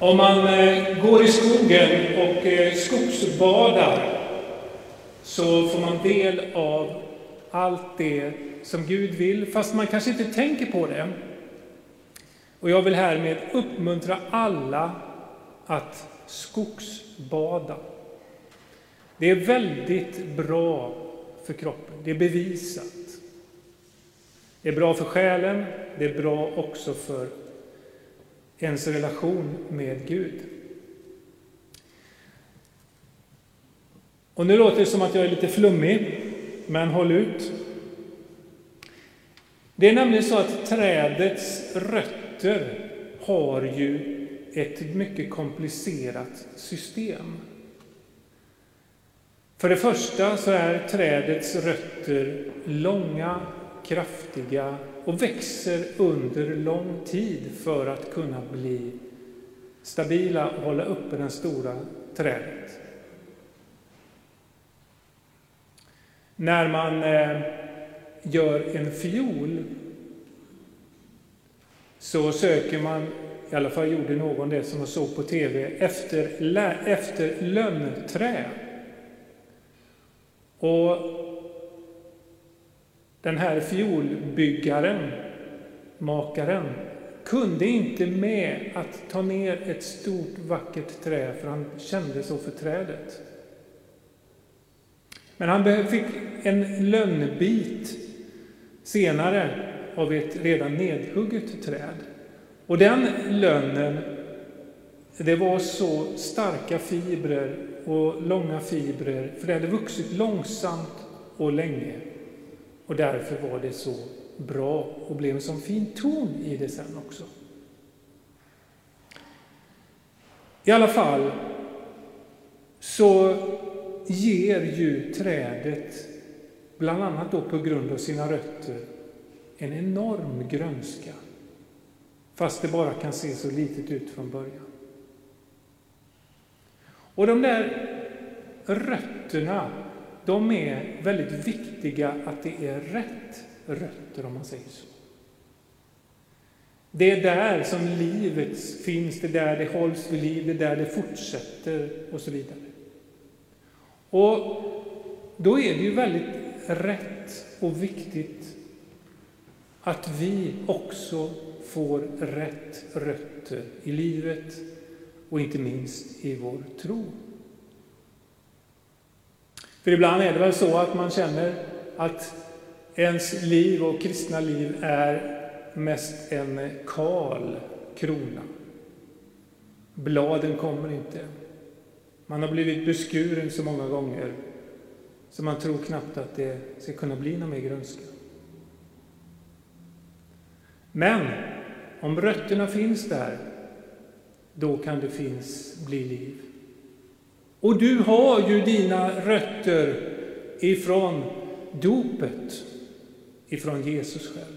Om man eh, går i skogen och eh, skogsbadar så får man del av allt det som Gud vill, fast man kanske inte tänker på det. Och jag vill härmed uppmuntra alla att skogsbada. Det är väldigt bra för kroppen, det är bevisat. Det är bra för själen, det är bra också för ens relation med Gud. Och nu låter det som att jag är lite flummig, men håll ut. Det är nämligen så att trädets rötter har ju ett mycket komplicerat system. För det första så är trädets rötter långa, kraftiga och växer under lång tid för att kunna bli stabila och hålla uppe det stora trädet. När man eh, gör en fiol så söker man, i alla fall gjorde någon det som jag såg på TV, efter, efter lönnträ. Och den här fiolbyggaren, makaren, kunde inte med att ta ner ett stort vackert trä för han kände så för trädet. Men han fick en lönnbit senare av ett redan nedhugget träd. Och den lönnen, det var så starka fibrer och långa fibrer, för det hade vuxit långsamt och länge. Och därför var det så bra och blev en sån fin ton i det sen också. I alla fall så ger ju trädet, bland annat då på grund av sina rötter, en enorm grönska. Fast det bara kan se så litet ut från början. Och de där rötterna, de är väldigt viktiga att det är rätt rötter om man säger så. Det är där som livet finns, det är där det hålls vid liv, det är där det fortsätter och så vidare. Och då är det ju väldigt rätt och viktigt att vi också får rätt rötter i livet och inte minst i vår tro. För ibland är det väl så att man känner att ens liv och kristna liv är mest en kal krona. Bladen kommer inte. Man har blivit beskuren så många gånger så man tror knappt att det ska kunna bli någon mer grönska. Men om rötterna finns där, då kan det finns, bli liv. Och du har ju dina rötter ifrån dopet, ifrån Jesus själv.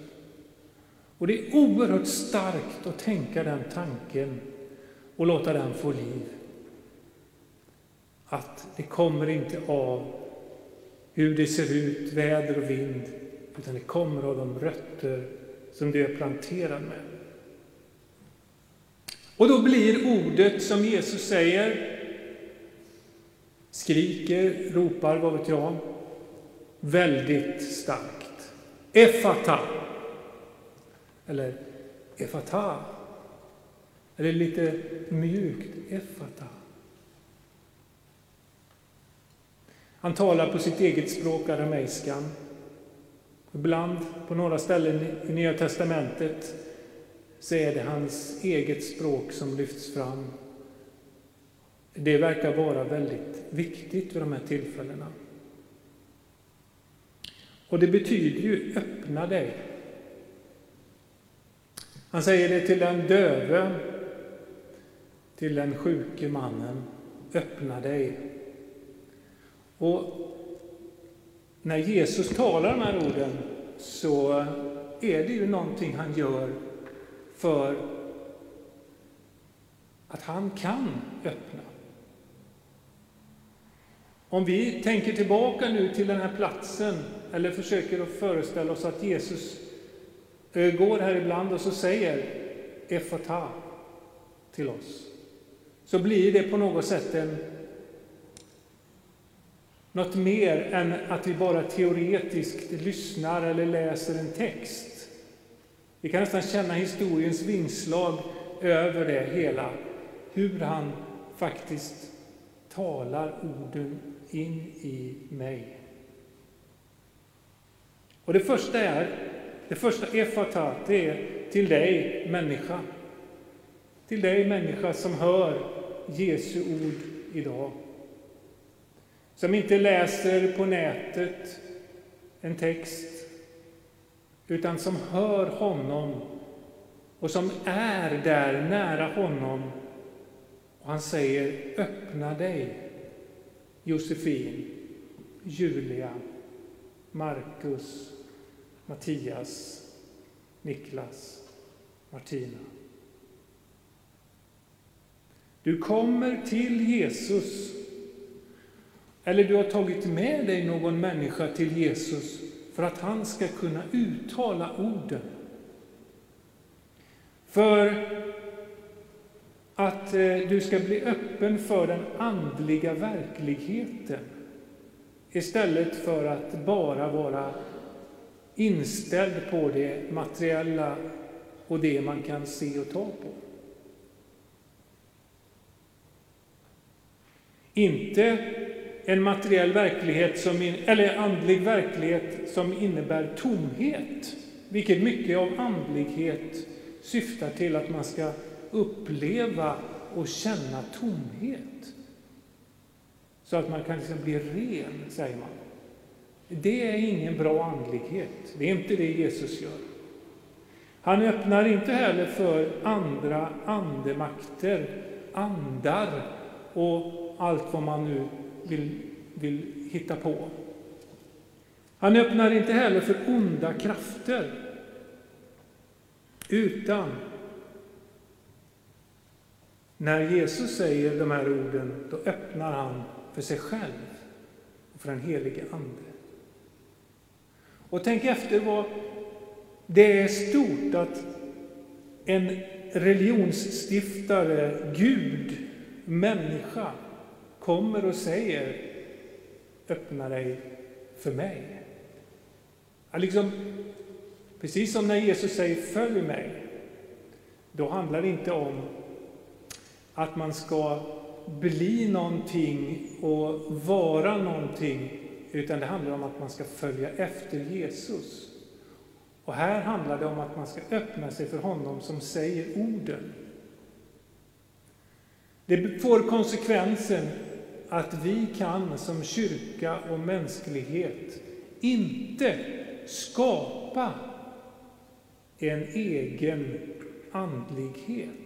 Och det är oerhört starkt att tänka den tanken och låta den få liv. Att det kommer inte av hur det ser ut, väder och vind, utan det kommer av de rötter som du är planterad med. Och då blir ordet som Jesus säger, skriker, ropar, vad vet jag, väldigt starkt. Efata. Eller efata. Eller lite mjukt, efata. Han talar på sitt eget språk, arameiskan. Ibland, på några ställen i Nya testamentet, så är det hans eget språk som lyfts fram. Det verkar vara väldigt viktigt vid de här tillfällena. Och det betyder ju öppna dig. Han säger det till den döve, till den sjuke mannen. Öppna dig. Och när Jesus talar de här orden så är det ju någonting han gör för att han kan öppna. Om vi tänker tillbaka nu till den här platsen eller försöker att föreställa oss att Jesus eh, går här ibland och så säger Efata till oss. så blir det på något sätt en, något mer än att vi bara teoretiskt lyssnar eller läser en text. Vi kan nästan känna historiens vingslag över det hela, hur han faktiskt talar orden in i mig. Och det första är, det första efata, det är till dig människa. Till dig människa som hör Jesu ord idag. Som inte läser på nätet en text, utan som hör honom och som är där nära honom. Och han säger, öppna dig, Josefin, Julia, Markus, Mattias, Niklas, Martina. Du kommer till Jesus, eller du har tagit med dig någon människa till Jesus för att han ska kunna uttala orden. För att eh, du ska bli öppen för den andliga verkligheten istället för att bara vara inställd på det materiella och det man kan se och ta på. Inte en materiell verklighet, som in, eller andlig verklighet som innebär tomhet, vilket mycket av andlighet syftar till att man ska uppleva och känna tomhet. Så att man kan liksom bli ren, säger man. Det är ingen bra andlighet. Det är inte det Jesus gör. Han öppnar inte heller för andra andemakter, andar och allt vad man nu vill, vill hitta på. Han öppnar inte heller för onda krafter, utan när Jesus säger de här orden, då öppnar han för sig själv och för den helige Ande. Och tänk efter vad det är stort att en religionsstiftare, Gud, människa, kommer och säger öppna dig för mig. Ja, liksom, precis som när Jesus säger följ mig, då handlar det inte om att man ska bli någonting och vara någonting, utan det handlar om att man ska följa efter Jesus. Och här handlar det om att man ska öppna sig för honom som säger orden. Det får konsekvensen att vi kan som kyrka och mänsklighet inte skapa en egen andlighet.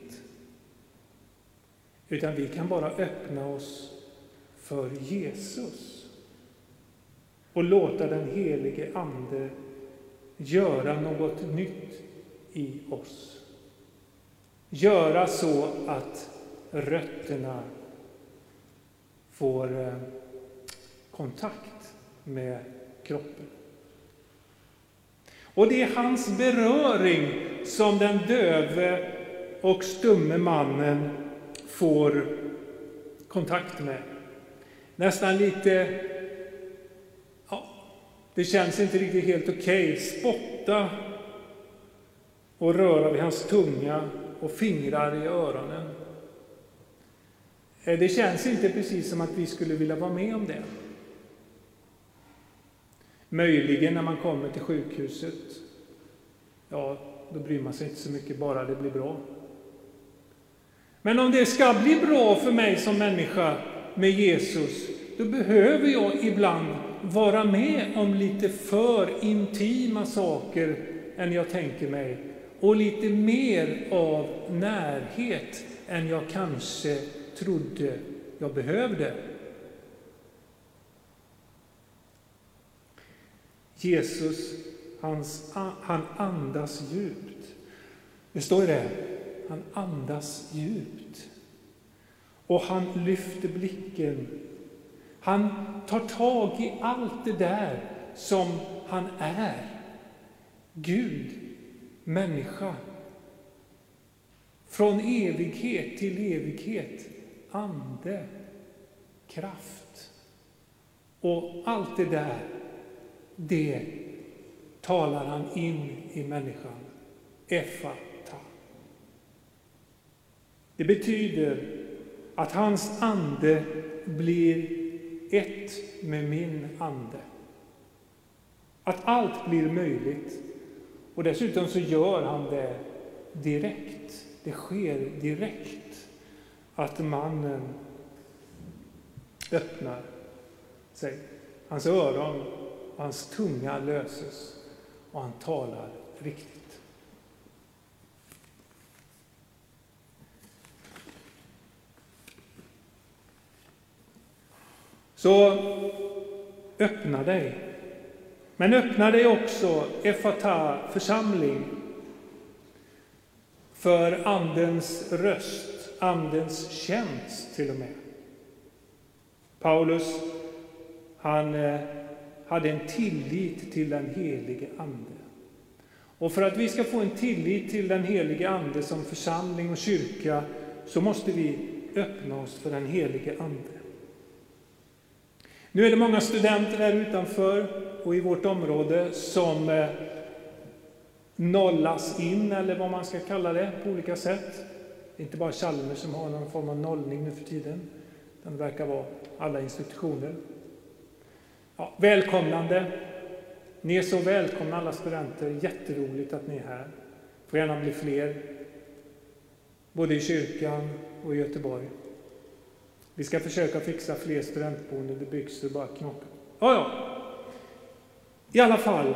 Utan vi kan bara öppna oss för Jesus och låta den helige Ande göra något nytt i oss. Göra så att rötterna får eh, kontakt med kroppen. Och det är hans beröring som den döve och stumme mannen får kontakt med. Nästan lite, ja, det känns inte riktigt helt okej. Okay. Spotta och röra vid hans tunga och fingrar i öronen. Eh, det känns inte precis som att vi skulle vilja vara med om det. Möjligen när man kommer till sjukhuset, ja, då bryr man sig inte så mycket, bara det blir bra. Men om det ska bli bra för mig som människa med Jesus, då behöver jag ibland vara med om lite för intima saker än jag tänker mig och lite mer av närhet än jag kanske trodde jag behövde. Jesus, hans, han andas djupt. Det står det, han andas djupt. Och han lyfter blicken. Han tar tag i allt det där som han är. Gud, människa. Från evighet till evighet ande, kraft. Och allt det där, det talar han in i människan. Effa. Det betyder att hans ande blir ett med min ande. Att allt blir möjligt. Och dessutom så gör han det direkt. Det sker direkt att mannen öppnar sig. Hans öron och hans tunga löses och han talar riktigt. Så öppna dig. Men öppna dig också, Efata församling, för Andens röst, Andens tjänst till och med. Paulus, han eh, hade en tillit till den helige Ande. Och för att vi ska få en tillit till den helige Ande som församling och kyrka så måste vi öppna oss för den helige Ande. Nu är det många studenter här utanför och i vårt område som eh, nollas in, eller vad man ska kalla det, på olika sätt. Det är inte bara Chalmers som har någon form av nollning nu för tiden, utan det verkar vara alla institutioner. Ja, välkomnande. Ni är så välkomna alla studenter. Jätteroligt att ni är här. får gärna bli fler, både i kyrkan och i Göteborg. Vi ska försöka fixa fler studentboenden, det byggs det bara knakar. Ja, ja. I alla fall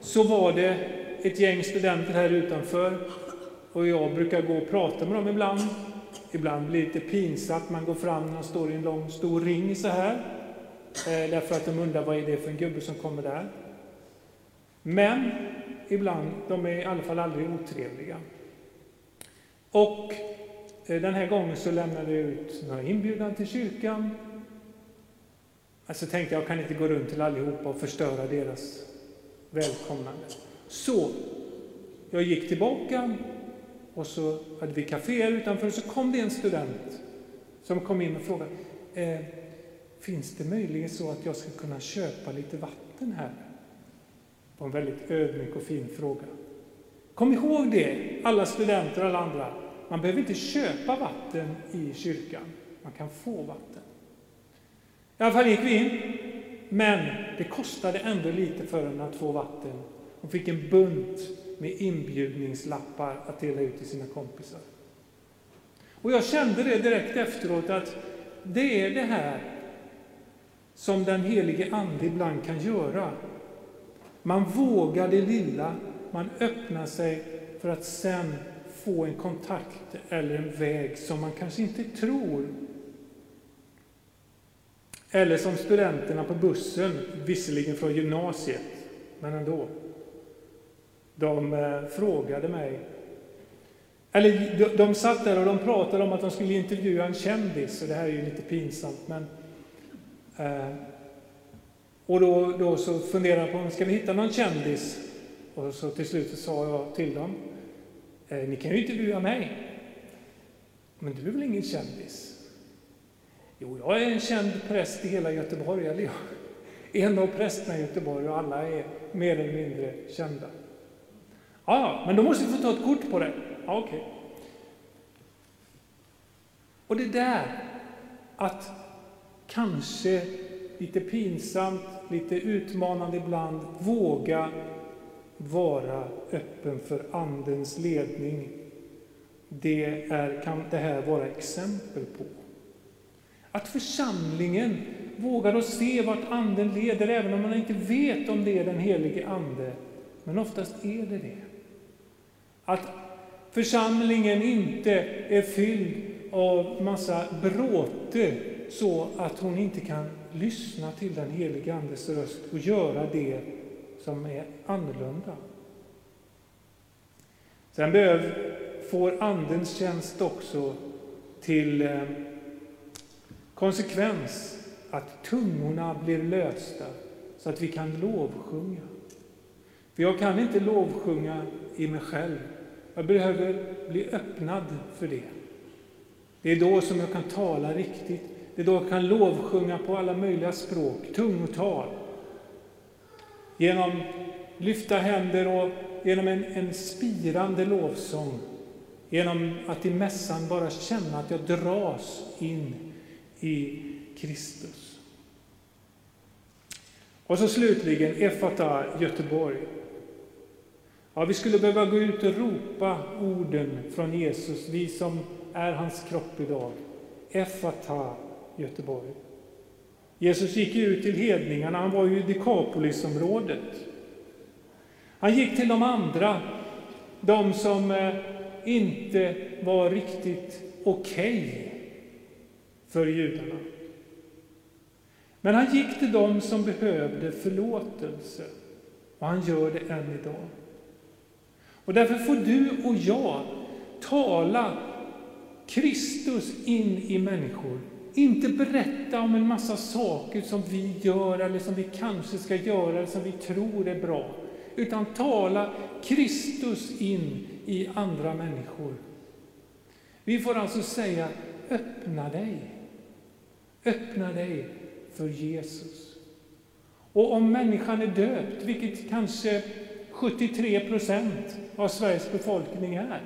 så var det ett gäng studenter här utanför och jag brukar gå och prata med dem ibland. Ibland blir det lite pinsamt, man går fram när står i en lång stor ring så här. Eh, därför att de undrar vad är det för en gubbe som kommer där. Men ibland, de är i alla fall aldrig otrevliga. Och Eh, den här gången så lämnade jag ut några inbjudan till kyrkan. Alltså tänkte jag, jag kan inte gå runt till allihopa och förstöra deras välkomnande. Så jag gick tillbaka och så hade vi kaféer utanför så kom det en student som kom in och frågade eh, Finns det möjligen så att jag ska kunna köpa lite vatten här? Det var en väldigt ödmjuk och fin fråga. Kom ihåg det, alla studenter och alla andra. Man behöver inte köpa vatten i kyrkan. Man kan få vatten. I alla fall gick vi in, men det kostade ändå lite för henne att få vatten. Hon fick en bunt med inbjudningslappar att dela ut till sina kompisar. Och jag kände det direkt efteråt att det är det här som den helige Ande ibland kan göra. Man vågar det lilla, man öppnar sig för att sen få en kontakt eller en väg som man kanske inte tror. Eller som studenterna på bussen, visserligen från gymnasiet, men ändå. De eh, frågade mig, eller de, de satt där och de pratade om att de skulle intervjua en kändis, och det här är ju lite pinsamt, men eh, och då, då så funderade jag på, ska vi hitta någon kändis? Och så till slut så sa jag till dem, Eh, ni kan ju intervjua mig. Men du är väl ingen kändis? Jo, jag är en känd präst i hela Göteborg. Eller jag en av prästerna i Göteborg och alla är mer eller mindre kända. Ah, ja, men då måste vi få ta ett kort på det. Ja, okej. Okay. Och det där att kanske lite pinsamt, lite utmanande ibland, våga vara öppen för Andens ledning. Det är, kan det här vara exempel på. Att församlingen vågar att se vart Anden leder, även om man inte vet om det är den helige Ande. Men oftast är det det. Att församlingen inte är fylld av massa bråte så att hon inte kan lyssna till den helige Andes röst och göra det som är annorlunda. Sen behöv, får Andens tjänst också till eh, konsekvens att tungorna blir lösta så att vi kan lovsjunga. För jag kan inte lovsjunga i mig själv. Jag behöver bli öppnad för det. Det är då som jag kan tala riktigt. Det är då jag kan lovsjunga på alla möjliga språk, tungotal. Genom lyfta händer och genom en, en spirande lovsång. Genom att i mässan bara känna att jag dras in i Kristus. Och så slutligen Efata Göteborg. Ja, vi skulle behöva gå ut och ropa orden från Jesus, vi som är hans kropp idag. Efata Göteborg. Jesus gick ut till hedningarna, han var ju i Dekapolisområdet. Han gick till de andra, de som eh, inte var riktigt okej okay för judarna. Men han gick till dem som behövde förlåtelse, och han gör det än idag. Och därför får du och jag tala Kristus in i människor. Inte berätta om en massa saker som vi gör, eller som vi kanske ska göra, eller som vi tror är bra. Utan tala Kristus in i andra människor. Vi får alltså säga, öppna dig. Öppna dig för Jesus. Och om människan är döpt, vilket kanske 73 procent av Sveriges befolkning är,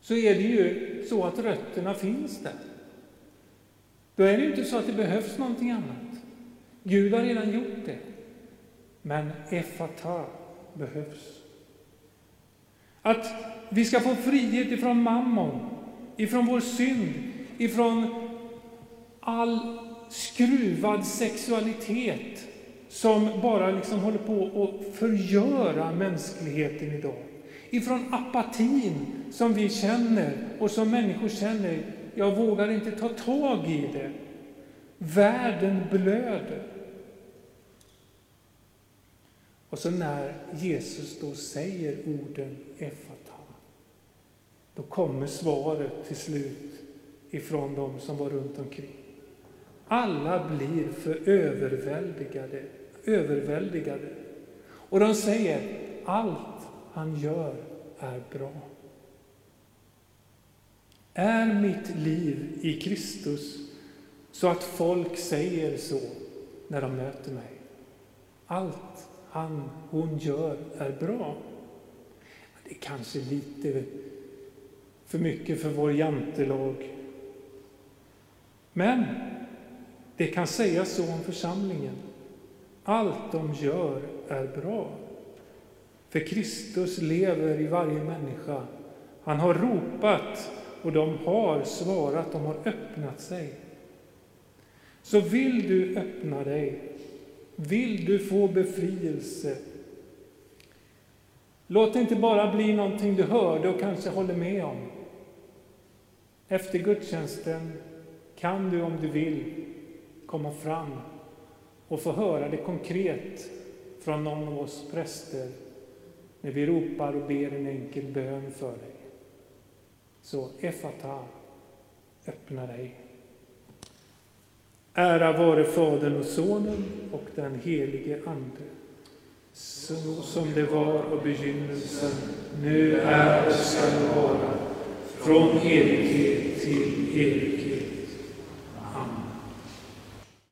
så är det ju så att rötterna finns där. Då är det ju inte så att det behövs någonting annat. Gud har redan gjort det. Men effata behövs. Att vi ska få frihet ifrån mammon, ifrån vår synd, ifrån all skruvad sexualitet som bara liksom håller på att förgöra mänskligheten idag. Ifrån apatin som vi känner och som människor känner. Jag vågar inte ta tag i det. Världen blöder. Och så när Jesus då säger orden Efata, då kommer svaret till slut ifrån dem som var runt omkring. Alla blir för överväldigade, överväldigade. Och de säger, allt han gör är bra. Är mitt liv i Kristus så att folk säger så när de möter mig? Allt han, hon gör är bra. Det är kanske lite för mycket för vår jantelag. Men det kan sägas så om församlingen. Allt de gör är bra. För Kristus lever i varje människa. Han har ropat och de har svarat, de har öppnat sig. Så vill du öppna dig, vill du få befrielse, låt det inte bara bli någonting du hörde och kanske håller med om. Efter gudstjänsten kan du om du vill komma fram och få höra det konkret från någon av oss präster när vi ropar och ber en enkel bön för dig. Så Efata, öppna dig. Ära vare Fadern och Sonen och den helige Ande, så som det var och begynnelsen, nu är och skall vara, från evighet till evighet.